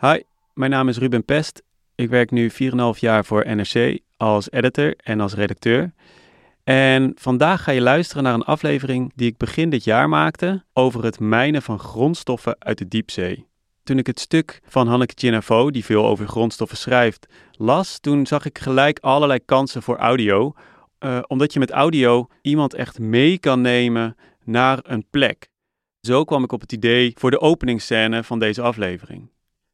Hi, mijn naam is Ruben Pest. Ik werk nu 4,5 jaar voor NRC als editor en als redacteur. En vandaag ga je luisteren naar een aflevering die ik begin dit jaar maakte over het mijnen van grondstoffen uit de diepzee. Toen ik het stuk van Hanneke Chinavo, die veel over grondstoffen schrijft, las, toen zag ik gelijk allerlei kansen voor audio. Uh, omdat je met audio iemand echt mee kan nemen naar een plek. Zo kwam ik op het idee voor de openingsscène van deze aflevering.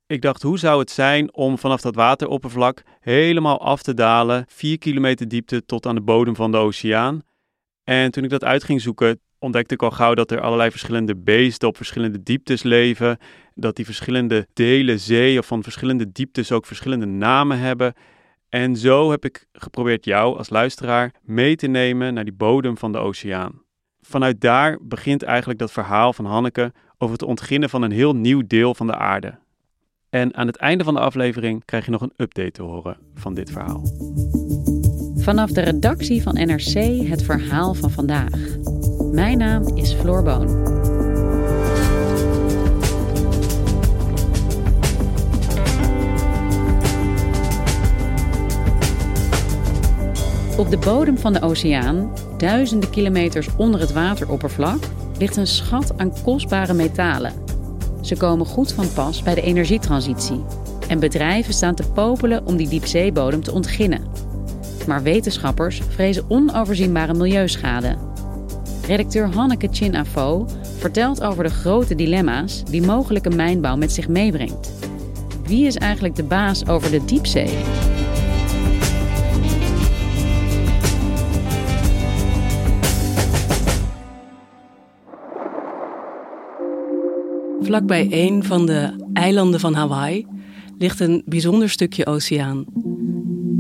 Ik dacht, hoe zou het zijn om vanaf dat wateroppervlak helemaal af te dalen, 4 kilometer diepte tot aan de bodem van de oceaan. En toen ik dat uit ging zoeken, ontdekte ik al gauw dat er allerlei verschillende beesten op verschillende dieptes leven. Dat die verschillende delen zee of van verschillende dieptes ook verschillende namen hebben. En zo heb ik geprobeerd jou als luisteraar mee te nemen naar die bodem van de oceaan. Vanuit daar begint eigenlijk dat verhaal van Hanneke over het ontginnen van een heel nieuw deel van de aarde. En aan het einde van de aflevering krijg je nog een update te horen van dit verhaal. Vanaf de redactie van NRC het verhaal van vandaag. Mijn naam is Floor Boon. Op de bodem van de oceaan, duizenden kilometers onder het wateroppervlak, ligt een schat aan kostbare metalen. Ze komen goed van pas bij de energietransitie. En bedrijven staan te popelen om die diepzeebodem te ontginnen. Maar wetenschappers vrezen onoverzienbare milieuschade. Redacteur Hanneke Chin Afo vertelt over de grote dilemma's die mogelijke mijnbouw met zich meebrengt. Wie is eigenlijk de baas over de diepzee? Vlakbij een van de eilanden van Hawaii ligt een bijzonder stukje oceaan.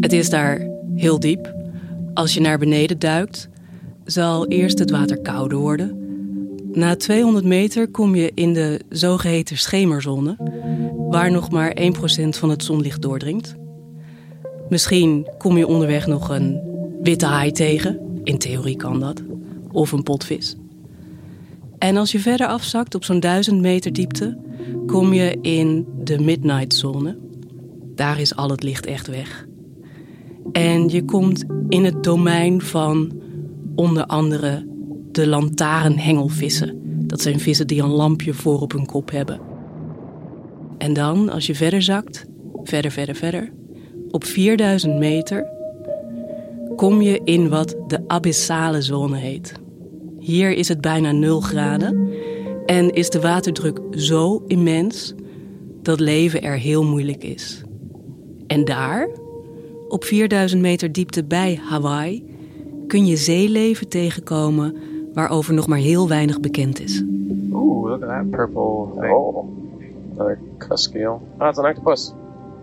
Het is daar heel diep. Als je naar beneden duikt, zal eerst het water kouder worden. Na 200 meter kom je in de zogeheten schemerzone, waar nog maar 1% van het zonlicht doordringt. Misschien kom je onderweg nog een witte haai tegen, in theorie kan dat, of een potvis. En als je verder afzakt op zo'n 1000 meter diepte, kom je in de midnight zone. Daar is al het licht echt weg. En je komt in het domein van onder andere de lantaarnhengelvissen. Dat zijn vissen die een lampje voor op hun kop hebben. En dan, als je verder zakt, verder, verder, verder, op 4000 meter, kom je in wat de abyssale zone heet. Hier is het bijna 0 graden en is de waterdruk zo immens dat leven er heel moeilijk is. En daar, op 4000 meter diepte bij Hawaii, kun je zeeleven tegenkomen waarover nog maar heel weinig bekend is. Oeh, look at that purple thing. Oh, another cuskeel. Oh, that's an octopus.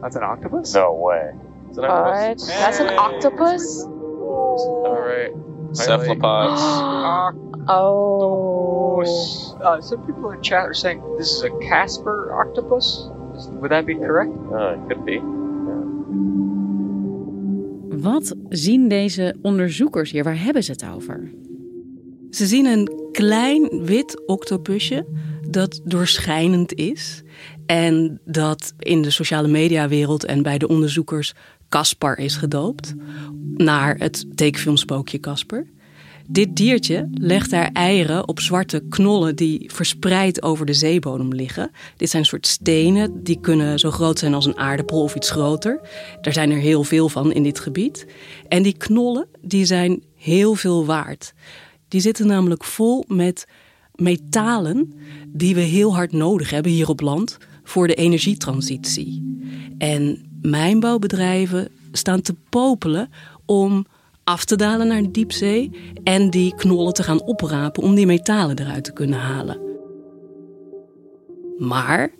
That's an octopus? No way. It's an octopus. That's an octopus? All right. Cephalopods. Oh. Uh, some people in chat are saying this is a Casper octopus. Is- Would that be correct? Uh, it could be. Wat zien deze onderzoekers hier? Waar hebben ze het over? Ze zien een klein wit octopusje dat doorschijnend is. En dat in de sociale mediawereld en bij de onderzoekers Caspar is gedoopt. Naar het tekenfilmspookje Casper. Dit diertje legt haar eieren op zwarte knollen die verspreid over de zeebodem liggen. Dit zijn soort stenen, die kunnen zo groot zijn als een aardappel of iets groter. Er zijn er heel veel van in dit gebied. En die knollen die zijn heel veel waard. Die zitten namelijk vol met metalen die we heel hard nodig hebben hier op land voor de energietransitie. En mijnbouwbedrijven staan te popelen om af te dalen naar de diepzee en die knollen te gaan oprapen om die metalen eruit te kunnen halen. Maar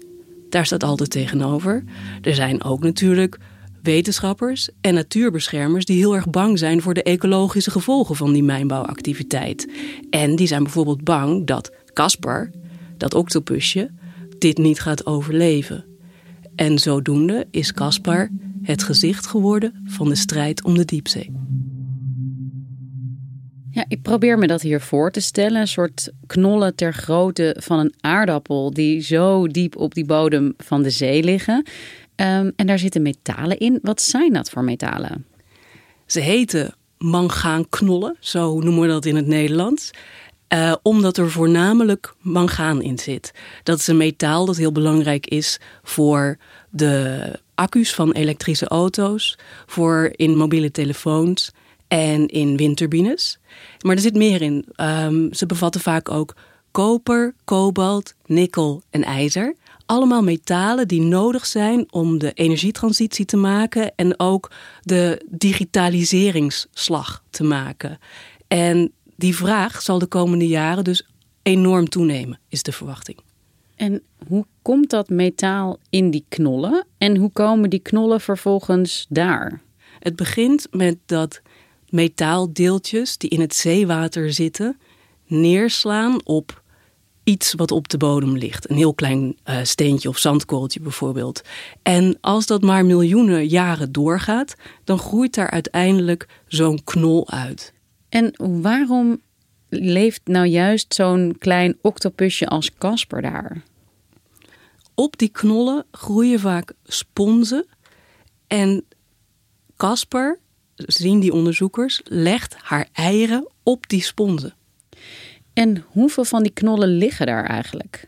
Daar staat altijd tegenover. Er zijn ook natuurlijk wetenschappers en natuurbeschermers die heel erg bang zijn voor de ecologische gevolgen van die mijnbouwactiviteit. En die zijn bijvoorbeeld bang dat Casper, dat octopusje, dit niet gaat overleven. En zodoende is Caspar het gezicht geworden van de strijd om de diepzee. Ja, ik probeer me dat hier voor te stellen. Een soort knollen ter grootte van een aardappel die zo diep op die bodem van de zee liggen. Ehm, en daar zitten metalen in. Wat zijn dat voor metalen? Ze heten mangaanknollen, zo noemen we dat in het Nederlands. Uh, omdat er voornamelijk mangaan in zit. Dat is een metaal dat heel belangrijk is voor de accu's van elektrische auto's, voor in mobiele telefoons en in windturbines. Maar er zit meer in. Um, ze bevatten vaak ook koper, kobalt, nikkel en ijzer. Allemaal metalen die nodig zijn om de energietransitie te maken en ook de digitaliseringsslag te maken. En die vraag zal de komende jaren dus enorm toenemen, is de verwachting. En hoe komt dat metaal in die knollen en hoe komen die knollen vervolgens daar? Het begint met dat metaaldeeltjes die in het zeewater zitten neerslaan op iets wat op de bodem ligt. Een heel klein uh, steentje of zandkorreltje bijvoorbeeld. En als dat maar miljoenen jaren doorgaat, dan groeit daar uiteindelijk zo'n knol uit. En waarom leeft nou juist zo'n klein octopusje als Casper daar? Op die knollen groeien vaak sponsen. En Casper, zien die onderzoekers, legt haar eieren op die sponsen. En hoeveel van die knollen liggen daar eigenlijk?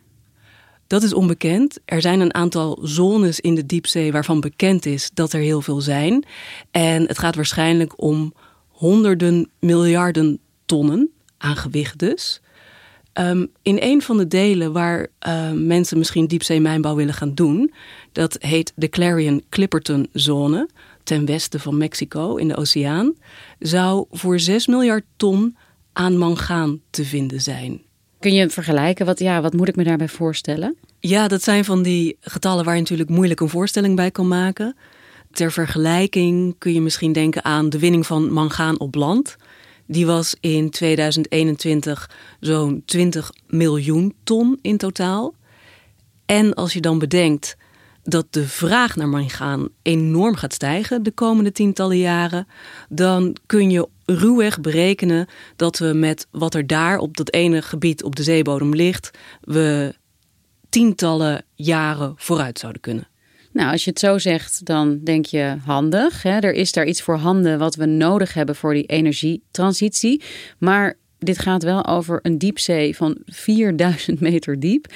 Dat is onbekend. Er zijn een aantal zones in de diepzee waarvan bekend is dat er heel veel zijn. En het gaat waarschijnlijk om honderden miljarden tonnen aan gewicht dus. Um, in een van de delen waar uh, mensen misschien diepzeemijnbouw willen gaan doen, dat heet de Clarion-Clipperton zone, ten westen van Mexico in de oceaan, zou voor 6 miljard ton aan mangaan te vinden zijn. Kun je vergelijken? Wat, ja, wat moet ik me daarbij voorstellen? Ja, dat zijn van die getallen waar je natuurlijk moeilijk een voorstelling bij kan maken. Ter vergelijking kun je misschien denken aan de winning van mangaan op land. Die was in 2021 zo'n 20 miljoen ton in totaal. En als je dan bedenkt dat de vraag naar mangaan enorm gaat stijgen de komende tientallen jaren, dan kun je ruwweg berekenen dat we met wat er daar op dat ene gebied op de zeebodem ligt, we tientallen jaren vooruit zouden kunnen. Nou, als je het zo zegt, dan denk je handig. Hè? Er is daar iets voor handen wat we nodig hebben voor die energietransitie. Maar dit gaat wel over een diepzee van 4000 meter diep.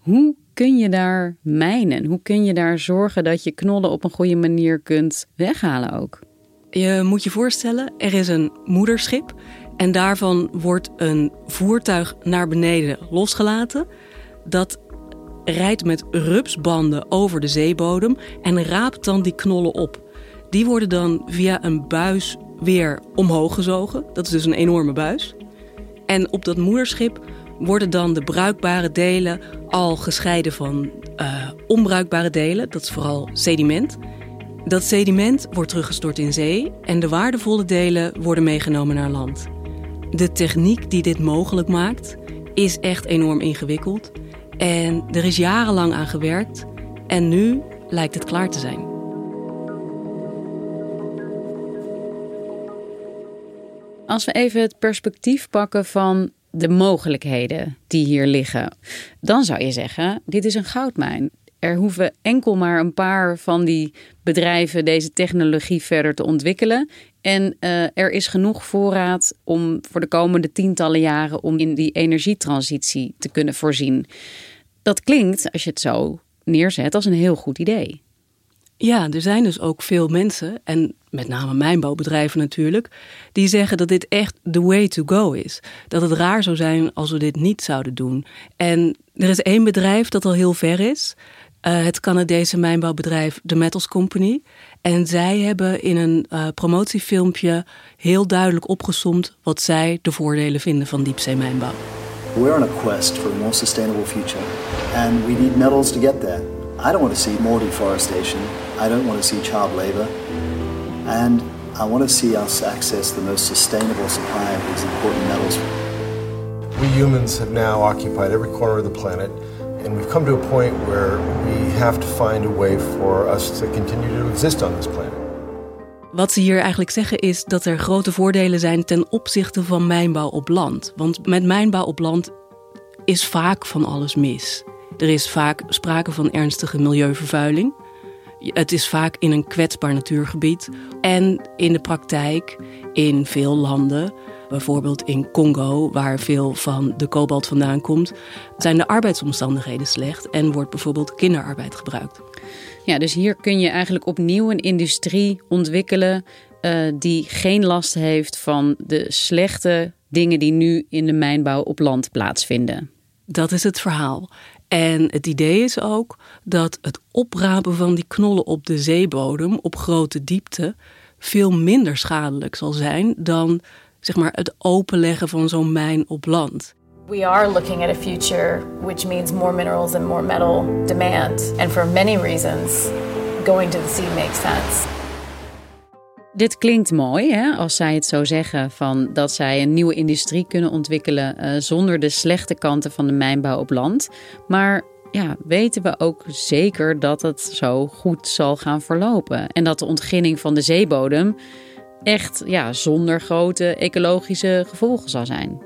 Hoe kun je daar mijnen? Hoe kun je daar zorgen dat je knollen op een goede manier kunt weghalen ook? Je moet je voorstellen, er is een moederschip en daarvan wordt een voertuig naar beneden losgelaten. Dat rijdt met rupsbanden over de zeebodem en raapt dan die knollen op. Die worden dan via een buis weer omhoog gezogen. Dat is dus een enorme buis. En op dat moederschip worden dan de bruikbare delen al gescheiden van uh, onbruikbare delen. Dat is vooral sediment. Dat sediment wordt teruggestort in zee en de waardevolle delen worden meegenomen naar land. De techniek die dit mogelijk maakt is echt enorm ingewikkeld. En er is jarenlang aan gewerkt en nu lijkt het klaar te zijn. Als we even het perspectief pakken van de mogelijkheden die hier liggen, dan zou je zeggen: dit is een goudmijn. Er hoeven enkel maar een paar van die bedrijven deze technologie verder te ontwikkelen. En uh, er is genoeg voorraad om voor de komende tientallen jaren om in die energietransitie te kunnen voorzien. Dat klinkt, als je het zo neerzet, als een heel goed idee. Ja, er zijn dus ook veel mensen, en met name mijnbouwbedrijven natuurlijk, die zeggen dat dit echt the way to go is. Dat het raar zou zijn als we dit niet zouden doen. En er is één bedrijf dat al heel ver is. Uh, het Canadese mijnbouwbedrijf The Metals Company. En zij hebben in een uh, promotiefilmpje heel duidelijk opgesomd wat zij de voordelen vinden van diepzeemijnbouw. We're on a quest for a more sustainable future, and we need metals to get there. I don't want to see more deforestation. I don't want to see child labor. And I want to see us access the most sustainable supply of these important metals. We humans have now occupied every corner of the planet, and we've come to a point where we have to find a way for us to continue to exist on this planet. Wat ze hier eigenlijk zeggen is dat er grote voordelen zijn ten opzichte van mijnbouw op land. Want met mijnbouw op land is vaak van alles mis. Er is vaak sprake van ernstige milieuvervuiling. Het is vaak in een kwetsbaar natuurgebied. En in de praktijk, in veel landen, bijvoorbeeld in Congo, waar veel van de kobalt vandaan komt, zijn de arbeidsomstandigheden slecht en wordt bijvoorbeeld kinderarbeid gebruikt. Ja, dus hier kun je eigenlijk opnieuw een industrie ontwikkelen uh, die geen last heeft van de slechte dingen die nu in de mijnbouw op land plaatsvinden. Dat is het verhaal. En het idee is ook dat het oprapen van die knollen op de zeebodem op grote diepte veel minder schadelijk zal zijn dan zeg maar, het openleggen van zo'n mijn op land. We are looking at a future which means more minerals and more metal demand. And for many reasons, going to the sea makes sense. Dit klinkt mooi, hè? als zij het zo zeggen, van dat zij een nieuwe industrie kunnen ontwikkelen uh, zonder de slechte kanten van de mijnbouw op land. Maar ja, weten we ook zeker dat het zo goed zal gaan verlopen en dat de ontginning van de zeebodem echt ja, zonder grote ecologische gevolgen zal zijn.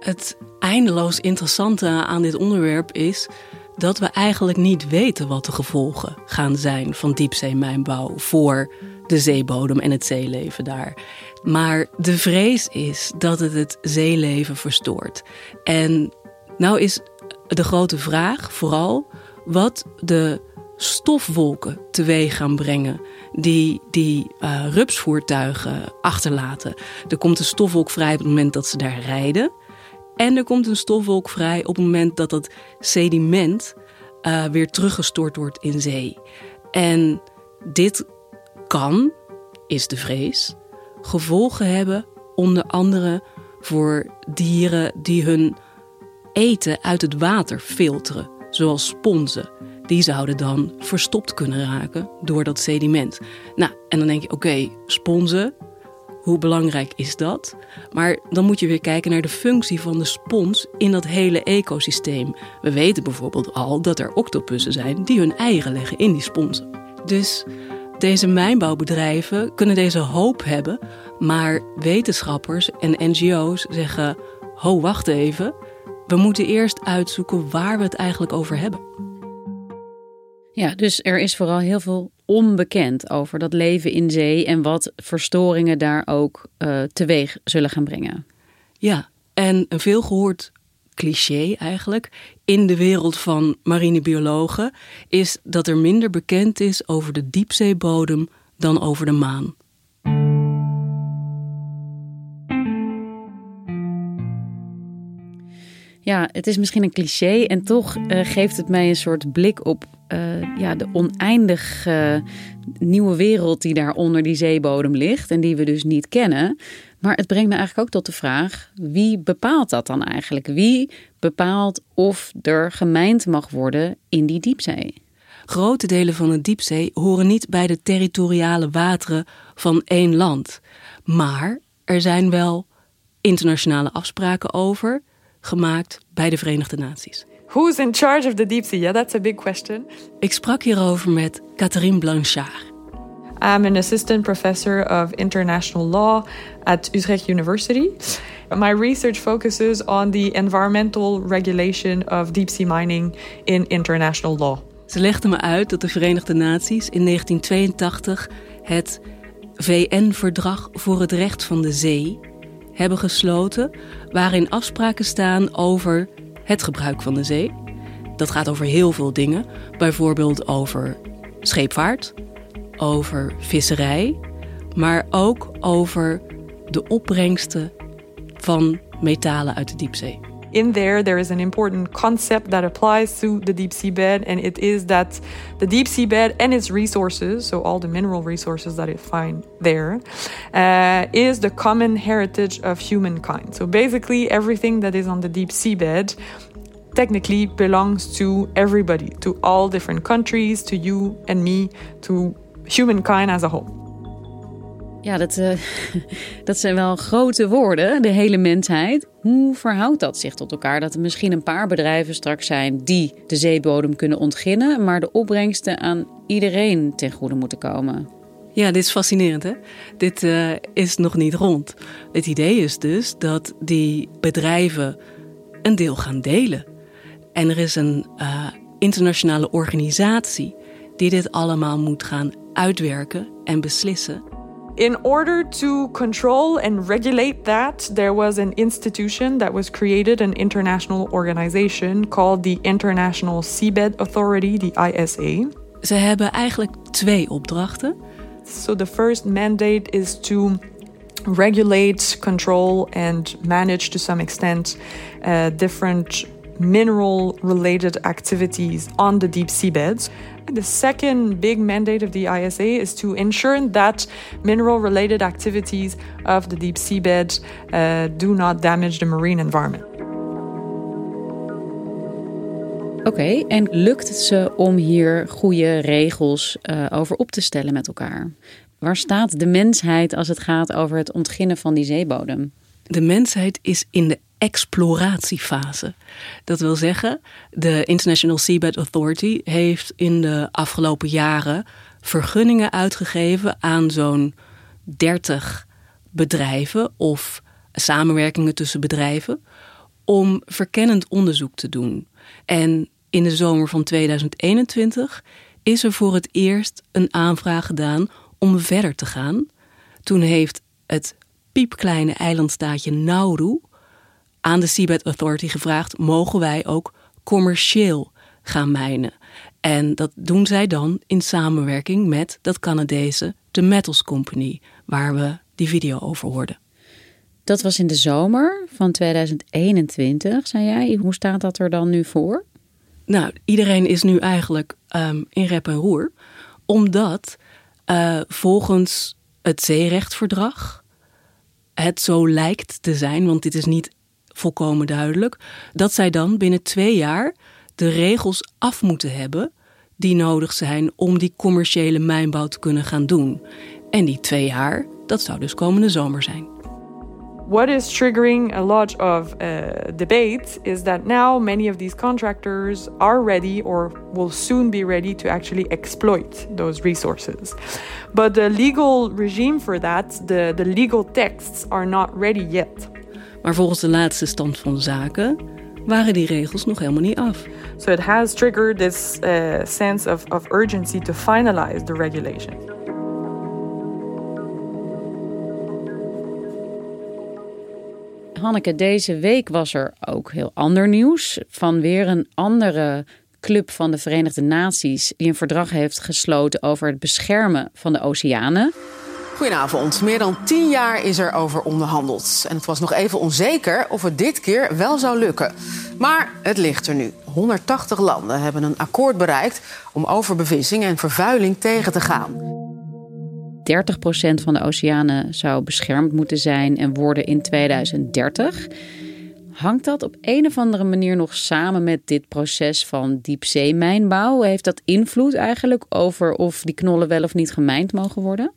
Het eindeloos interessante aan dit onderwerp is dat we eigenlijk niet weten wat de gevolgen gaan zijn van diepzeemijnbouw voor de zeebodem en het zeeleven daar. Maar de vrees is dat het het zeeleven verstoort. En nou is de grote vraag vooral wat de stofwolken teweeg gaan brengen die die uh, rupsvoertuigen achterlaten. Er komt een stofwolk vrij op het moment dat ze daar rijden. En er komt een stofwolk vrij op het moment dat het sediment uh, weer teruggestort wordt in zee. En dit kan, is de vrees, gevolgen hebben onder andere voor dieren die hun eten uit het water filteren, zoals sponsen. Die zouden dan verstopt kunnen raken door dat sediment. Nou, en dan denk je, oké, sponsen, hoe belangrijk is dat? Maar dan moet je weer kijken naar de functie van de spons in dat hele ecosysteem. We weten bijvoorbeeld al dat er octopussen zijn die hun eieren leggen in die sponsen. Dus deze mijnbouwbedrijven kunnen deze hoop hebben, maar wetenschappers en NGO's zeggen: ho, wacht even. We moeten eerst uitzoeken waar we het eigenlijk over hebben. Ja, dus er is vooral heel veel onbekend over dat leven in zee en wat verstoringen daar ook uh, teweeg zullen gaan brengen. Ja, en een veelgehoord cliché eigenlijk in de wereld van marinebiologen is dat er minder bekend is over de diepzeebodem dan over de maan. Ja, het is misschien een cliché en toch uh, geeft het mij een soort blik op uh, ja, de oneindig uh, nieuwe wereld die daar onder die zeebodem ligt en die we dus niet kennen. Maar het brengt me eigenlijk ook tot de vraag: wie bepaalt dat dan eigenlijk? Wie bepaalt of er gemijnd mag worden in die diepzee? Grote delen van de diepzee horen niet bij de territoriale wateren van één land. Maar er zijn wel internationale afspraken over gemaakt bij de Verenigde Naties. Who's in charge of the deep sea? Yeah, that's a big question. Ik sprak hierover met Catherine Blanchard. I'm an assistant professor of international law at Utrecht University. My research focuses on the environmental regulation of deep sea mining in international law. Ze legde me uit dat de Verenigde Naties in 1982 het VN-verdrag voor het recht van de zee hebben gesloten, waarin afspraken staan over het gebruik van de zee. Dat gaat over heel veel dingen, bijvoorbeeld over scheepvaart, over visserij, maar ook over de opbrengsten van metalen uit de diepzee. In there, there is an important concept that applies to the deep sea bed, and it is that the deep sea bed and its resources, so all the mineral resources that it find there, uh, is the common heritage of humankind. So basically, everything that is on the deep sea bed technically belongs to everybody, to all different countries, to you and me, to humankind as a whole. Ja, dat, uh, dat zijn wel grote woorden, de hele mensheid. Hoe verhoudt dat zich tot elkaar? Dat er misschien een paar bedrijven straks zijn die de zeebodem kunnen ontginnen, maar de opbrengsten aan iedereen ten goede moeten komen. Ja, dit is fascinerend. Hè? Dit uh, is nog niet rond. Het idee is dus dat die bedrijven een deel gaan delen. En er is een uh, internationale organisatie die dit allemaal moet gaan uitwerken en beslissen. In order to control and regulate that, there was an institution that was created, an international organization called the International Seabed Authority, the ISA. Ze hebben eigenlijk twee opdrachten. So the first mandate is to regulate, control, and manage to some extent uh, different mineral related activities on the deep seabeds. The second big mandate of the ISA is to ensure that mineral related activities of the deep seabed uh, do not damage the marine environment. Oké, okay, en lukt het ze om hier goede regels uh, over op te stellen met elkaar? Waar staat de mensheid als het gaat over het ontginnen van die zeebodem? De mensheid is in de exploratiefase. Dat wil zeggen, de International Seabed Authority heeft in de afgelopen jaren vergunningen uitgegeven aan zo'n 30 bedrijven of samenwerkingen tussen bedrijven om verkennend onderzoek te doen. En in de zomer van 2021 is er voor het eerst een aanvraag gedaan om verder te gaan. Toen heeft het piepkleine eilandstaatje Nauru aan de Seabed Authority gevraagd: mogen wij ook commercieel gaan mijnen? En dat doen zij dan in samenwerking met dat Canadese The Metals Company, waar we die video over hoorden. Dat was in de zomer van 2021, zei jij. Hoe staat dat er dan nu voor? Nou, iedereen is nu eigenlijk um, in rep en roer, omdat uh, volgens het zeerechtverdrag het zo lijkt te zijn, want dit is niet volkomen duidelijk, dat zij dan binnen twee jaar de regels af moeten hebben die nodig zijn om die commerciële mijnbouw te kunnen gaan doen. En die twee jaar, dat zou dus komende zomer zijn. What is triggering a lot of uh, debate is that now many of these contractors are ready or will soon be ready to actually exploit those resources. But the legal regime for that, the, the legal texts, are not ready yet. Maar volgens de laatste stand van zaken waren die regels nog helemaal niet af. So it has triggered this uh, sense of, of urgency to finalize the regulation. Hanneke, deze week was er ook heel ander nieuws van weer een andere club van de Verenigde Naties die een verdrag heeft gesloten over het beschermen van de oceanen. Goedenavond. Meer dan tien jaar is er over onderhandeld. En het was nog even onzeker of het dit keer wel zou lukken. Maar het ligt er nu. 180 landen hebben een akkoord bereikt om overbevissing en vervuiling tegen te gaan. 30% van de oceanen zou beschermd moeten zijn en worden in 2030. Hangt dat op een of andere manier nog samen met dit proces van diepzeemijnbouw? Heeft dat invloed eigenlijk over of die knollen wel of niet gemijnd mogen worden?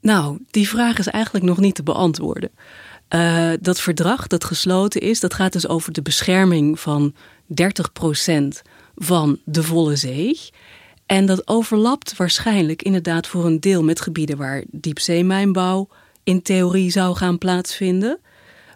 Nou, die vraag is eigenlijk nog niet te beantwoorden. Uh, dat verdrag dat gesloten is, dat gaat dus over de bescherming van 30% van de volle zee. En dat overlapt waarschijnlijk inderdaad voor een deel met gebieden waar diepzeemijnbouw in theorie zou gaan plaatsvinden.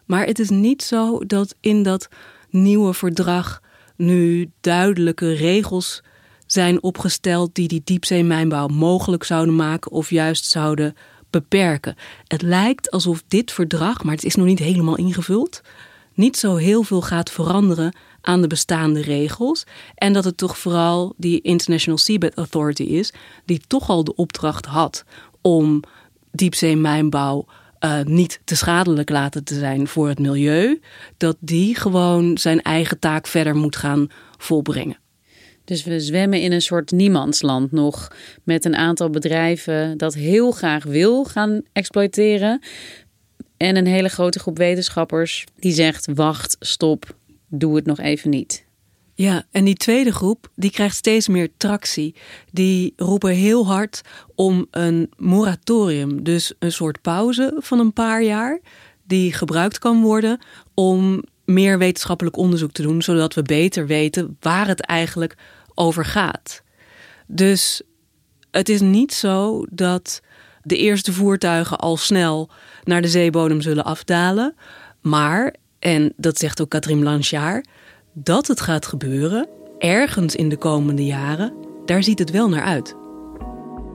Maar het is niet zo dat in dat nieuwe verdrag nu duidelijke regels zijn opgesteld die die diepzeemijnbouw mogelijk zouden maken of juist zouden beperken. Het lijkt alsof dit verdrag, maar het is nog niet helemaal ingevuld, niet zo heel veel gaat veranderen aan de bestaande regels. En dat het toch vooral die International Seabed Authority is, die toch al de opdracht had om diepzeemijnbouw uh, niet te schadelijk laten te zijn voor het milieu, dat die gewoon zijn eigen taak verder moet gaan volbrengen. Dus we zwemmen in een soort niemandsland nog met een aantal bedrijven dat heel graag wil gaan exploiteren. En een hele grote groep wetenschappers die zegt: wacht, stop, doe het nog even niet. Ja, en die tweede groep die krijgt steeds meer tractie. Die roepen heel hard om een moratorium, dus een soort pauze van een paar jaar, die gebruikt kan worden om meer wetenschappelijk onderzoek te doen, zodat we beter weten waar het eigenlijk over gaat. Dus het is niet zo dat de eerste voertuigen al snel naar de zeebodem zullen afdalen, maar, en dat zegt ook Catherine Blanchard, dat het gaat gebeuren, ergens in de komende jaren, daar ziet het wel naar uit.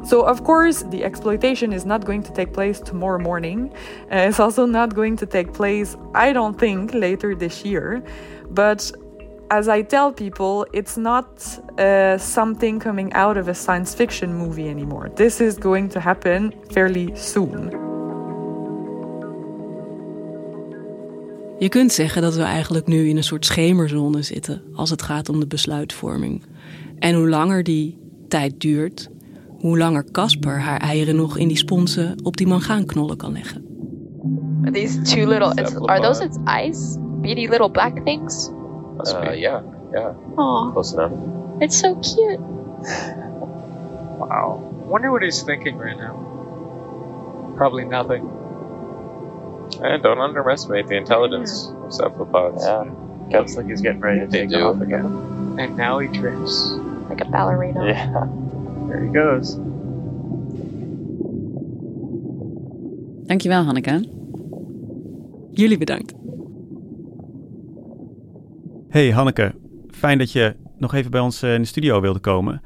So, of course, the exploitation is not going to take place tomorrow morning. Uh, it's also not going to take place, I don't think, later this year. But as I tell people, it's not uh, something coming out of a science fiction movie anymore. This is going to happen fairly soon. Je kunt zeggen dat we eigenlijk nu in een soort schemerzone zitten als het gaat om de besluitvorming. En hoe langer die tijd duurt, hoe langer Casper haar eieren nog in die sponsen op die mangaanknollen kan leggen. These two little, are those its eyes? Beady little black things? Uh, yeah, yeah. Aw, Close enough. it's so cute. Wow. Wonder what he's thinking right now. Probably nothing. And don't underestimate the intelligence of cephalopods. Yeah. Looks like he's getting ready to They take do. off again. And now he drifts. Like a ballerina. Yeah. There he goes. Dankjewel, Hanneke. Jullie bedankt. Hey Hanneke, fijn dat je nog even bij ons eh, in de studio wilde komen.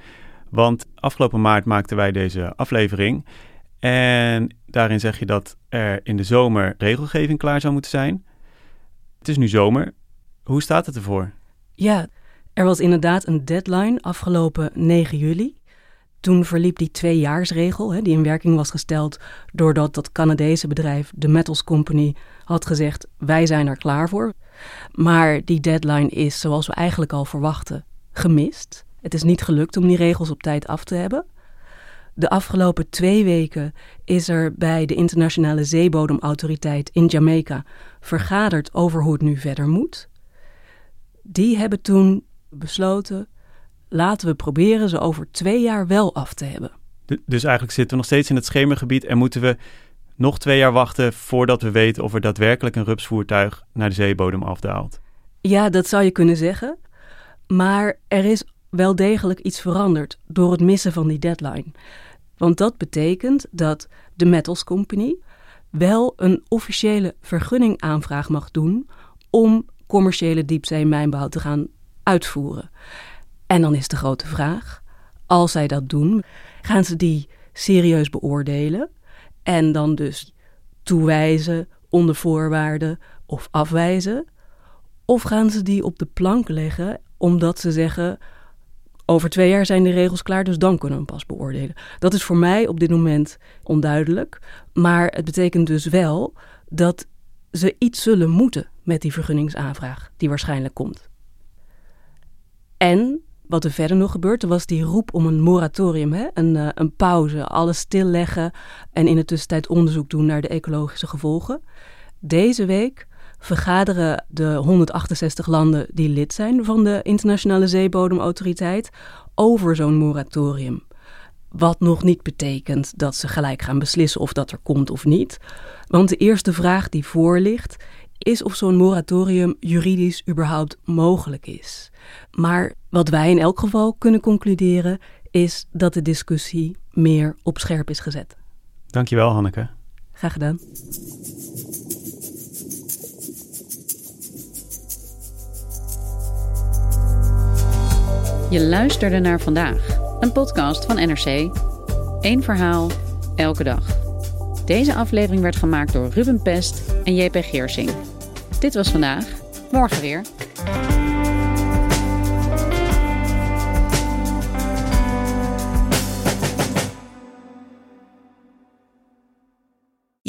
Want afgelopen maart maakten wij deze aflevering. En daarin zeg je dat er in de zomer regelgeving klaar zou moeten zijn. Het is nu zomer. Hoe staat het ervoor? Ja, er was inderdaad een deadline afgelopen 9 juli. Toen verliep die tweejaarsregel, hè, die in werking was gesteld doordat dat Canadese bedrijf, de Metals Company, had gezegd: wij zijn er klaar voor. Maar die deadline is, zoals we eigenlijk al verwachten, gemist. Het is niet gelukt om die regels op tijd af te hebben. De afgelopen twee weken is er bij de Internationale Zeebodemautoriteit in Jamaica vergaderd over hoe het nu verder moet. Die hebben toen besloten: laten we proberen ze over twee jaar wel af te hebben. Dus eigenlijk zitten we nog steeds in het schemergebied en moeten we nog twee jaar wachten voordat we weten of er daadwerkelijk een rupsvoertuig naar de zeebodem afdaalt. Ja, dat zou je kunnen zeggen. Maar er is wel degelijk iets veranderd door het missen van die deadline. Want dat betekent dat de Metals Company wel een officiële vergunningaanvraag mag doen om commerciële diepzeemijnbouw te gaan uitvoeren. En dan is de grote vraag, als zij dat doen, gaan ze die serieus beoordelen en dan dus toewijzen onder voorwaarden of afwijzen? Of gaan ze die op de plank leggen omdat ze zeggen: over twee jaar zijn de regels klaar, dus dan kunnen we pas beoordelen? Dat is voor mij op dit moment onduidelijk. Maar het betekent dus wel dat ze iets zullen moeten met die vergunningsaanvraag, die waarschijnlijk komt. En wat er verder nog gebeurt, was die roep om een moratorium, hè? Een, uh, een pauze, alles stilleggen en in de tussentijd onderzoek doen naar de ecologische gevolgen. Deze week vergaderen de 168 landen die lid zijn van de Internationale Zeebodemautoriteit over zo'n moratorium. Wat nog niet betekent dat ze gelijk gaan beslissen of dat er komt of niet. Want de eerste vraag die voor ligt is of zo'n moratorium juridisch überhaupt mogelijk is. Maar wat wij in elk geval kunnen concluderen is dat de discussie meer op scherp is gezet. Dankjewel Hanneke. Graag gedaan. Je luisterde naar vandaag, een podcast van NRC. Eén verhaal, elke dag. Deze aflevering werd gemaakt door Ruben Pest en JP Geersing. Dit was vandaag, morgen weer.